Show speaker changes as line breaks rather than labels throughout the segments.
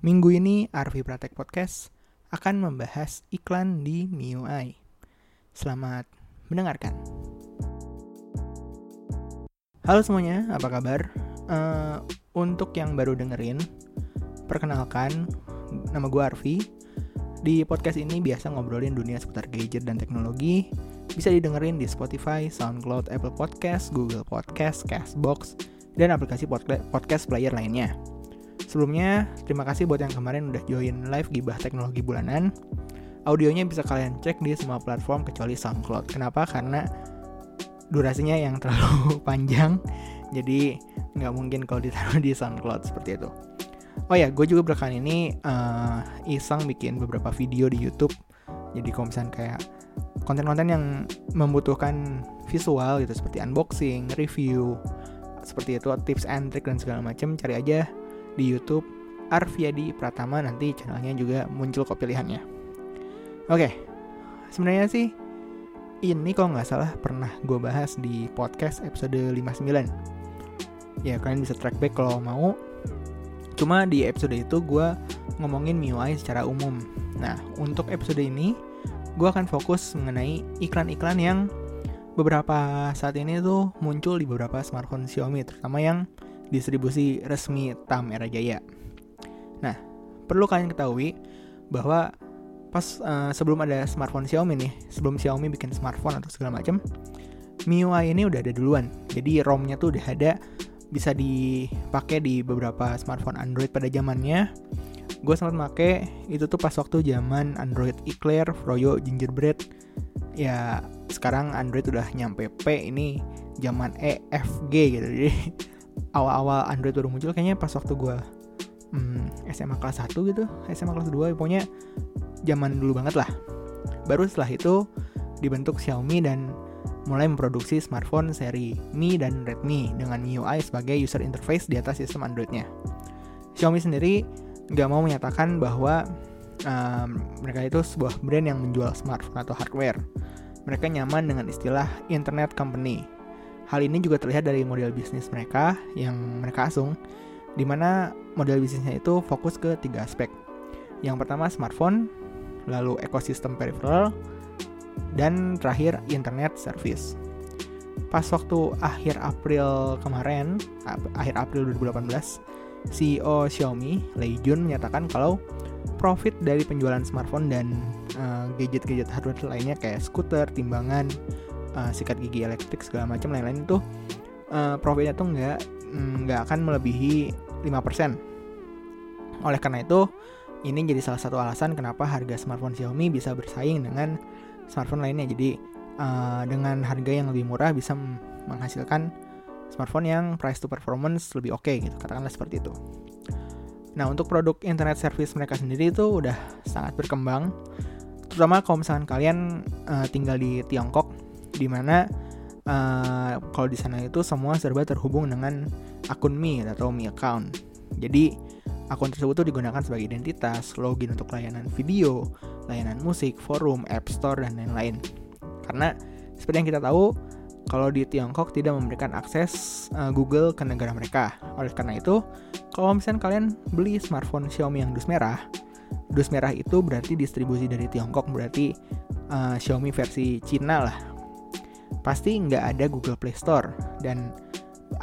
Minggu ini Arvi Pratek Podcast akan membahas iklan di MIUI. Selamat mendengarkan. Halo semuanya, apa kabar? Uh, untuk yang baru dengerin, perkenalkan, nama gue Arvi. Di podcast ini biasa ngobrolin dunia seputar gadget dan teknologi. Bisa didengerin di Spotify, SoundCloud, Apple Podcast, Google Podcast, Castbox, dan aplikasi podcast player lainnya. Sebelumnya, terima kasih buat yang kemarin udah join live Gibah Teknologi Bulanan. Audionya bisa kalian cek di semua platform kecuali SoundCloud. Kenapa? Karena durasinya yang terlalu panjang, jadi nggak mungkin kalau ditaruh di SoundCloud seperti itu. Oh ya, gue juga belakangan ini uh, iseng bikin beberapa video di YouTube. Jadi kalau misalnya kayak konten-konten yang membutuhkan visual gitu seperti unboxing, review, seperti itu tips and trick dan segala macam cari aja di YouTube Arviadi Pratama nanti channelnya juga muncul kok pilihannya. Oke, sebenarnya sih ini kalau nggak salah pernah gue bahas di podcast episode 59. Ya kalian bisa track back kalau mau. Cuma di episode itu gue ngomongin MIUI secara umum. Nah, untuk episode ini gue akan fokus mengenai iklan-iklan yang beberapa saat ini tuh muncul di beberapa smartphone Xiaomi, terutama yang distribusi resmi TAM Era Jaya. Nah, perlu kalian ketahui bahwa pas uh, sebelum ada smartphone Xiaomi nih, sebelum Xiaomi bikin smartphone atau segala macam, MIUI ini udah ada duluan. Jadi ROM-nya tuh udah ada, bisa dipakai di beberapa smartphone Android pada zamannya. Gue sempat make itu tuh pas waktu zaman Android Eclair, Froyo, Gingerbread. Ya sekarang Android udah nyampe P ini zaman E, F, G gitu. Jadi awal-awal Android baru muncul kayaknya pas waktu gue hmm, SMA kelas 1 gitu, SMA kelas 2 pokoknya zaman dulu banget lah. Baru setelah itu dibentuk Xiaomi dan mulai memproduksi smartphone seri Mi dan Redmi dengan MIUI sebagai user interface di atas sistem Androidnya. Xiaomi sendiri nggak mau menyatakan bahwa um, mereka itu sebuah brand yang menjual smartphone atau hardware. Mereka nyaman dengan istilah internet company. Hal ini juga terlihat dari model bisnis mereka yang mereka asung, di mana model bisnisnya itu fokus ke tiga aspek. Yang pertama smartphone, lalu ekosistem peripheral, dan terakhir internet service. Pas waktu akhir April kemarin, akhir April 2018, CEO Xiaomi, Lei Jun menyatakan kalau profit dari penjualan smartphone dan uh, gadget-gadget hardware lainnya kayak skuter, timbangan, uh, sikat gigi elektrik segala macam lain-lain itu uh, profitnya tuh nggak mm, nggak akan melebihi 5%. Oleh karena itu, ini jadi salah satu alasan kenapa harga smartphone Xiaomi bisa bersaing dengan smartphone lainnya. Jadi uh, dengan harga yang lebih murah bisa menghasilkan smartphone yang price to performance lebih oke okay, gitu katakanlah seperti itu nah untuk produk internet service mereka sendiri itu udah sangat berkembang terutama kalau misalkan kalian uh, tinggal di Tiongkok di mana uh, kalau di sana itu semua serba terhubung dengan akun Mi atau Mi account jadi akun tersebut tuh digunakan sebagai identitas login untuk layanan video layanan musik forum app store dan lain-lain karena seperti yang kita tahu kalau di Tiongkok tidak memberikan akses uh, Google ke negara mereka. Oleh karena itu, kalau misalnya kalian beli smartphone Xiaomi yang dus merah, dus merah itu berarti distribusi dari Tiongkok, berarti uh, Xiaomi versi Cina lah. Pasti nggak ada Google Play Store dan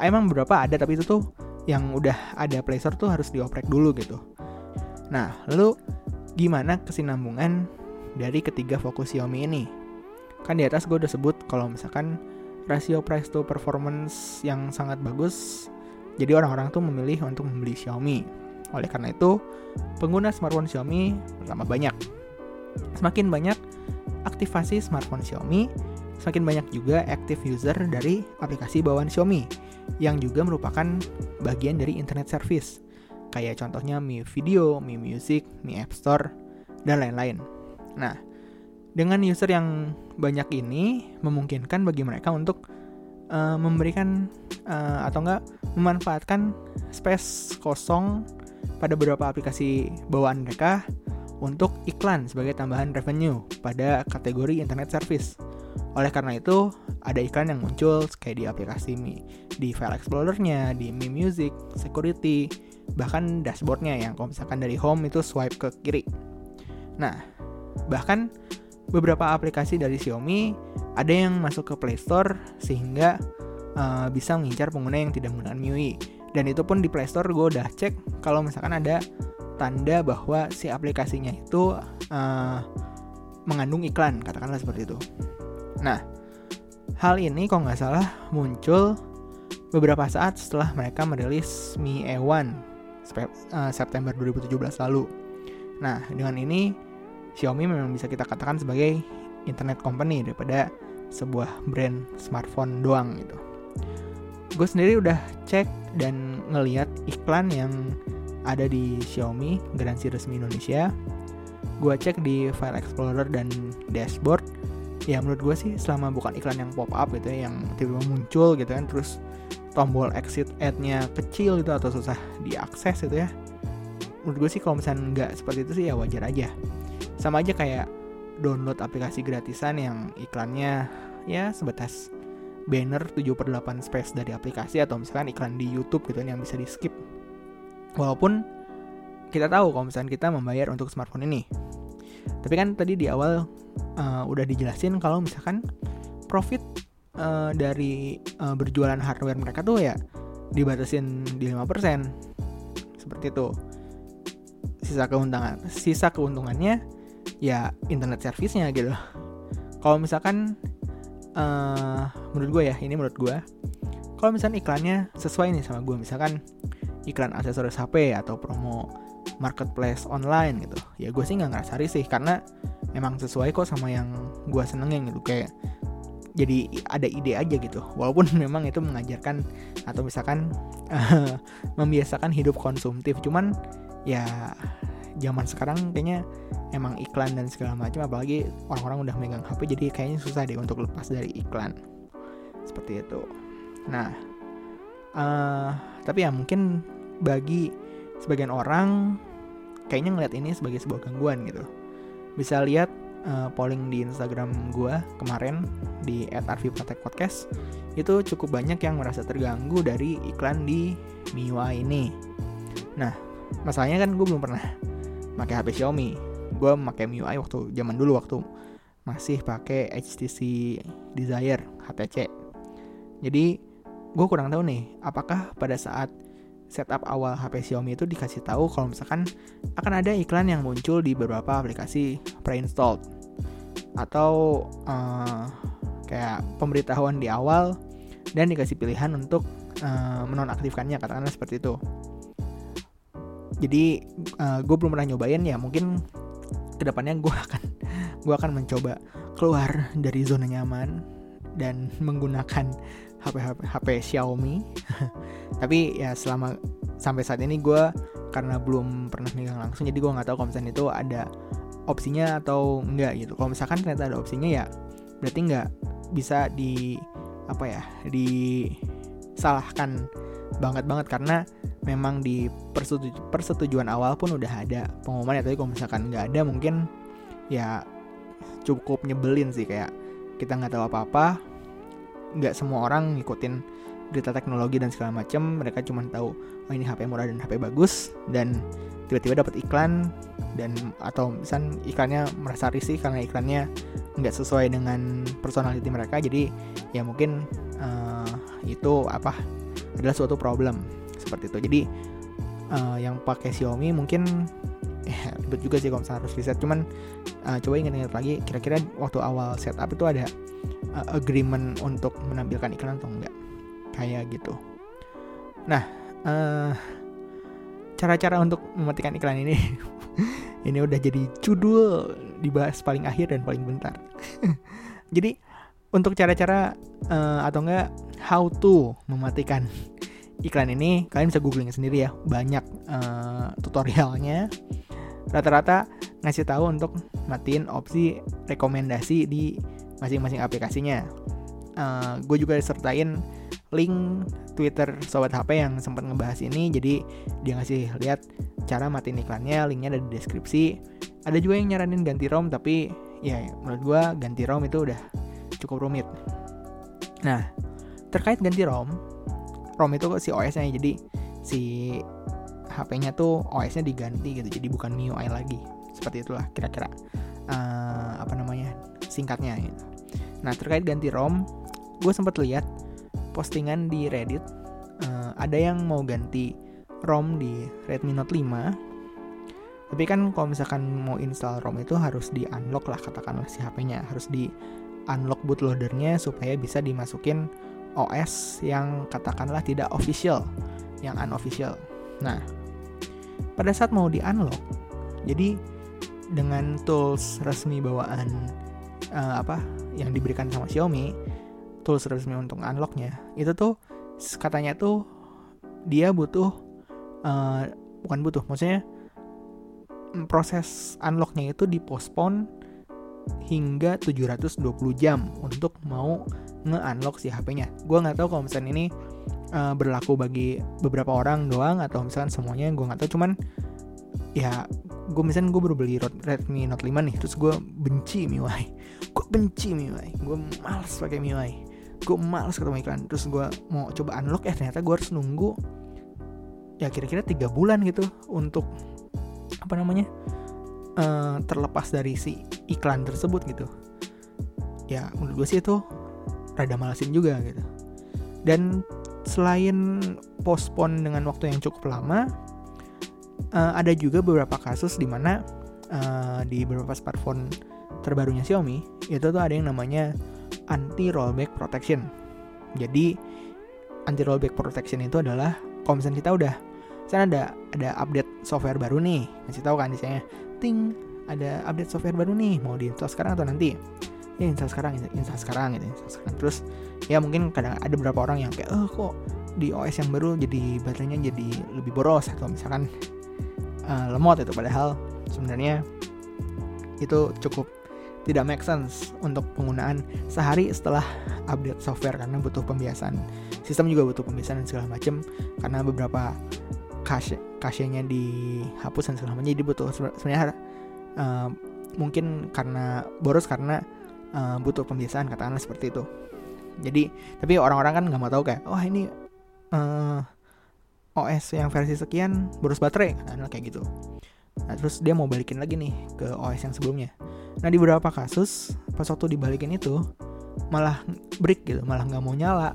emang beberapa ada tapi itu tuh yang udah ada Play Store tuh harus dioprek dulu gitu. Nah, lalu gimana kesinambungan dari ketiga fokus Xiaomi ini? Kan di atas gue udah sebut kalau misalkan rasio price to performance yang sangat bagus, jadi orang-orang tuh memilih untuk membeli Xiaomi. Oleh karena itu, pengguna smartphone Xiaomi bertambah banyak. Semakin banyak aktivasi smartphone Xiaomi, semakin banyak juga active user dari aplikasi bawaan Xiaomi yang juga merupakan bagian dari internet service. Kayak contohnya Mi Video, Mi Music, Mi App Store, dan lain-lain. Nah, dengan user yang banyak ini memungkinkan bagi mereka untuk uh, memberikan uh, atau enggak memanfaatkan space kosong pada beberapa aplikasi bawaan mereka untuk iklan sebagai tambahan revenue pada kategori internet service. Oleh karena itu, ada iklan yang muncul kayak di aplikasi Mi, di file explorer-nya, di Mi Music, security, bahkan dashboardnya yang kalau misalkan dari home itu swipe ke kiri. Nah, bahkan beberapa aplikasi dari Xiaomi ada yang masuk ke Play Store sehingga uh, bisa mengincar pengguna yang tidak menggunakan MIUI. Dan itu pun di Play Store gue udah cek kalau misalkan ada tanda bahwa si aplikasinya itu uh, mengandung iklan, katakanlah seperti itu. Nah, hal ini kalau nggak salah muncul beberapa saat setelah mereka merilis Mi E1 uh, September 2017 lalu. Nah, dengan ini Xiaomi memang bisa kita katakan sebagai internet company daripada sebuah brand smartphone doang gitu. Gue sendiri udah cek dan ngeliat iklan yang ada di Xiaomi garansi resmi Indonesia gue cek di file explorer dan dashboard ya menurut gue sih selama bukan iklan yang pop up gitu ya yang tiba-tiba muncul gitu kan terus tombol exit ad-nya kecil gitu atau susah diakses gitu ya menurut gue sih kalau misalnya nggak seperti itu sih ya wajar aja sama aja kayak download aplikasi gratisan yang iklannya ya sebatas banner 7 per 8 space dari aplikasi atau misalkan iklan di YouTube gitu kan yang bisa di skip Walaupun kita tahu kalau misalnya kita membayar untuk smartphone ini. Tapi kan tadi di awal uh, udah dijelasin kalau misalkan profit uh, dari uh, berjualan hardware mereka tuh ya dibatasin di 5%. Seperti itu. Sisa keuntungan sisa keuntungannya ya internet service-nya gitu. Kalau misalkan uh, menurut gue ya, ini menurut gue kalau misalnya iklannya sesuai nih sama gue misalkan iklan aksesoris HP atau promo marketplace online gitu ya gue sih nggak ngerasa risih karena emang sesuai kok sama yang gue senengin gitu. Kayak jadi ada ide aja gitu. Walaupun memang itu mengajarkan atau misalkan membiasakan hidup konsumtif. Cuman ya zaman sekarang kayaknya emang iklan dan segala macam apalagi orang-orang udah megang HP jadi kayaknya susah deh untuk lepas dari iklan. Seperti itu. Nah uh, tapi ya mungkin bagi sebagian orang kayaknya ngeliat ini sebagai sebuah gangguan gitu. Bisa lihat uh, polling di Instagram gue kemarin di @arvipratekpodcast itu cukup banyak yang merasa terganggu dari iklan di MIUI ini. Nah, masalahnya kan gue belum pernah pakai HP Xiaomi. Gue pakai MIUI waktu zaman dulu waktu masih pakai HTC Desire HTC. Jadi gue kurang tahu nih, apakah pada saat setup awal HP Xiaomi itu dikasih tahu kalau misalkan akan ada iklan yang muncul di beberapa aplikasi pre-installed atau uh, kayak pemberitahuan di awal dan dikasih pilihan untuk uh, menonaktifkannya katakanlah seperti itu. Jadi uh, gue belum pernah nyobain ya mungkin ke depannya gue akan gue akan mencoba keluar dari zona nyaman dan menggunakan HP HP, HP Xiaomi tapi ya selama sampai saat ini gue karena belum pernah megang langsung jadi gue nggak tahu kalau itu ada opsinya atau enggak gitu. Kalau misalkan ternyata ada opsinya ya berarti nggak bisa di apa ya disalahkan banget banget. Karena memang di persetuju, persetujuan awal pun udah ada pengumuman ya. Tapi kalau misalkan nggak ada mungkin ya cukup nyebelin sih. Kayak kita nggak tahu apa-apa nggak semua orang ngikutin berita teknologi dan segala macam mereka cuma tahu oh ini HP murah dan HP bagus dan tiba-tiba dapat iklan dan atau misal iklannya merasa risih karena iklannya nggak sesuai dengan personality mereka jadi ya mungkin uh, itu apa adalah suatu problem seperti itu. Jadi uh, yang pakai Xiaomi mungkin eh ribet juga sih kalau misalnya harus riset cuman uh, coba ingat-ingat lagi kira-kira waktu awal setup itu ada uh, agreement untuk menampilkan iklan atau enggak kayak gitu. Nah uh, cara-cara untuk mematikan iklan ini ini udah jadi judul dibahas paling akhir dan paling bentar. Jadi untuk cara-cara uh, atau enggak how to mematikan iklan ini kalian bisa googling sendiri ya banyak uh, tutorialnya. Rata-rata ngasih tahu untuk matiin opsi rekomendasi di masing-masing aplikasinya. Uh, gue juga sertain link Twitter Sobat HP yang sempat ngebahas ini, jadi dia ngasih lihat cara matiin iklannya, linknya ada di deskripsi. Ada juga yang nyaranin ganti ROM, tapi ya menurut gue ganti ROM itu udah cukup rumit. Nah, terkait ganti ROM, ROM itu si OS-nya, jadi si HP-nya tuh OS-nya diganti gitu jadi bukan MIUI lagi seperti itulah kira-kira uh, apa namanya singkatnya gitu. Nah terkait ganti ROM, gue sempat lihat postingan di Reddit uh, ada yang mau ganti ROM di Redmi Note 5 tapi kan kalau misalkan mau install ROM itu harus di unlock lah katakanlah si HP-nya harus di unlock bootloadernya supaya bisa dimasukin OS yang katakanlah tidak official yang unofficial. Nah pada saat mau di unlock jadi dengan tools resmi bawaan uh, apa yang diberikan sama Xiaomi tools resmi untuk unlocknya itu tuh katanya tuh dia butuh uh, bukan butuh maksudnya proses unlocknya itu dipospon hingga 720 jam untuk mau nge-unlock si HP-nya. Gue nggak tahu kalau misalnya ini uh, berlaku bagi beberapa orang doang atau misalnya semuanya gue nggak tahu. Cuman ya gue misalnya gue baru beli Redmi Note 5 nih, terus gue benci MIUI. Gue benci MIUI. Gue males pakai MIUI. Gue males ketemu iklan. Terus gue mau coba unlock, eh ternyata gue harus nunggu ya kira-kira tiga bulan gitu untuk apa namanya uh, terlepas dari si iklan tersebut gitu ya menurut gue sih itu rada malasin juga gitu dan selain postpone dengan waktu yang cukup lama uh, ada juga beberapa kasus di mana uh, di beberapa smartphone terbarunya Xiaomi itu tuh ada yang namanya anti rollback protection. Jadi anti rollback protection itu adalah kalau misalnya kita udah misalnya ada ada update software baru nih masih tahu kan misalnya ting ada update software baru nih mau diinstal sekarang atau nanti? Ya install sekarang install sekarang gitu install sekarang. Terus ya mungkin kadang ada beberapa orang yang kayak oh kok di OS yang baru jadi baterainya jadi lebih boros atau misalkan uh, lemot itu. Padahal sebenarnya itu cukup tidak make sense untuk penggunaan sehari setelah update software karena butuh pembiasan. Sistem juga butuh pembiasan dan segala macam karena beberapa cache cache-nya dihapus dan segala macam jadi butuh sebenarnya uh, mungkin karena boros karena uh, butuh pembiasaan katakanlah seperti itu. Jadi tapi orang-orang kan nggak mau tahu kayak oh, ini uh, eh, OS yang versi sekian boros baterai katakanlah kayak gitu. Nah terus dia mau balikin lagi nih ke OS yang sebelumnya nah di beberapa kasus pas waktu dibalikin itu malah break gitu malah nggak mau nyala.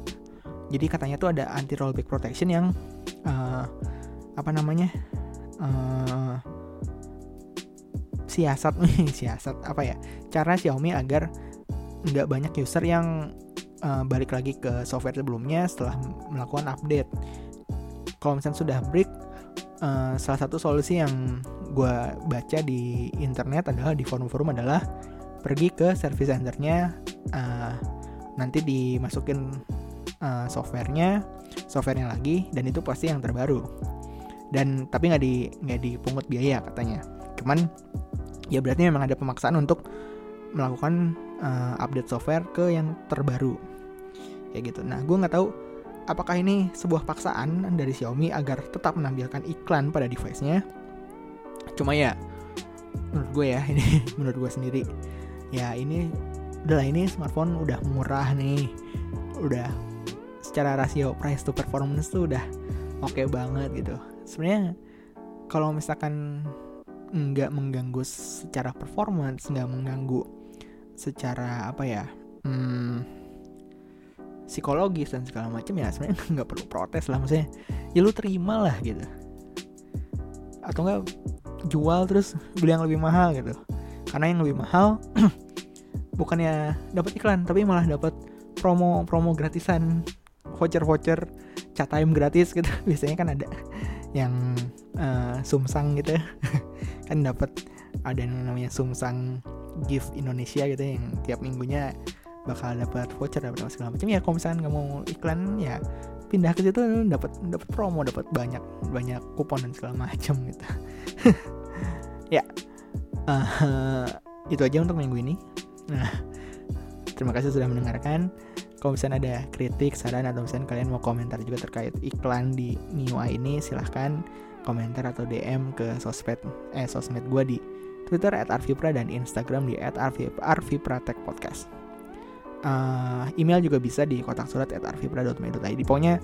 Jadi katanya tuh ada anti rollback protection yang uh, apa namanya uh, siasat siasat apa ya cara Xiaomi agar nggak banyak user yang uh, balik lagi ke software sebelumnya setelah melakukan update. Kalau misalnya sudah break uh, salah satu solusi yang gue baca di internet adalah di forum-forum adalah pergi ke service centernya uh, nanti dimasukin uh, softwarenya softwarenya lagi dan itu pasti yang terbaru. Dan tapi nggak di nggak dipungut biaya katanya. Cuman ya berarti memang ada pemaksaan untuk melakukan uh, update software ke yang terbaru. Kayak gitu. Nah gue nggak tahu apakah ini sebuah paksaan dari Xiaomi agar tetap menampilkan iklan pada device-nya cuma ya menurut gue ya ini menurut gue sendiri. Ya ini udahlah ini smartphone udah murah nih. Udah secara rasio price to performance tuh udah oke okay banget gitu. Sebenarnya kalau misalkan nggak mengganggu secara performance nggak mengganggu secara apa ya hmm, psikologis dan segala macam ya sebenarnya nggak perlu protes lah maksudnya ya lu terima lah gitu. Atau enggak jual terus beli yang lebih mahal gitu. Karena yang lebih mahal bukannya dapat iklan tapi malah dapat promo promo gratisan voucher voucher chat time gratis gitu. Biasanya kan ada yang uh, sumsang gitu kan dapat ada yang namanya sumsang gift Indonesia gitu yang tiap minggunya bakal dapat voucher dapat segala macam. Ya kalau misalnya nggak mau iklan ya pindah ke situ dapat dapat promo dapat banyak banyak kupon dan segala macam gitu. Ya uh, itu aja untuk minggu ini. Nah terima kasih sudah mendengarkan. Kalau misalnya ada kritik, saran atau misalnya kalian mau komentar juga terkait iklan di MIUI ini silahkan komentar atau DM ke sosmed eh sosmed gue di Twitter at Arvipra dan Instagram di at Arvipra Podcast. Uh, email juga bisa di kotak surat arvipra.me.id pokoknya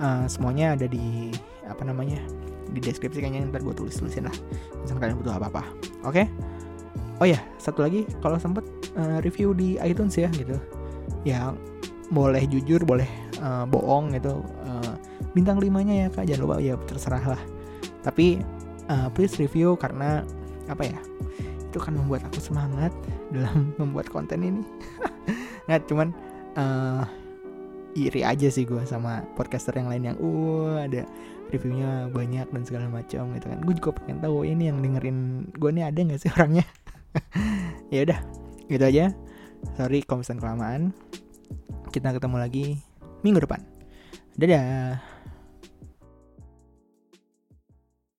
uh, semuanya ada di apa namanya di deskripsi kayaknya ntar gue tulis tulisin lah. Misalnya kalian butuh apa apa oke? Okay? oh ya satu lagi kalau sempet uh, review di iTunes ya gitu. Ya boleh jujur boleh uh, bohong gitu. Uh, bintang limanya ya kak jangan lupa. Ya terserah lah. Tapi uh, please review karena apa ya itu kan membuat aku semangat dalam membuat konten ini nggak cuman uh, iri aja sih gue sama podcaster yang lain yang uh ada reviewnya banyak dan segala macam gitu kan. Gue juga pengen tahu ini yang dengerin gue nih ada nggak sih orangnya? Ya udah gitu aja. Sorry kalau kelamaan. Kita ketemu lagi minggu depan. Dadah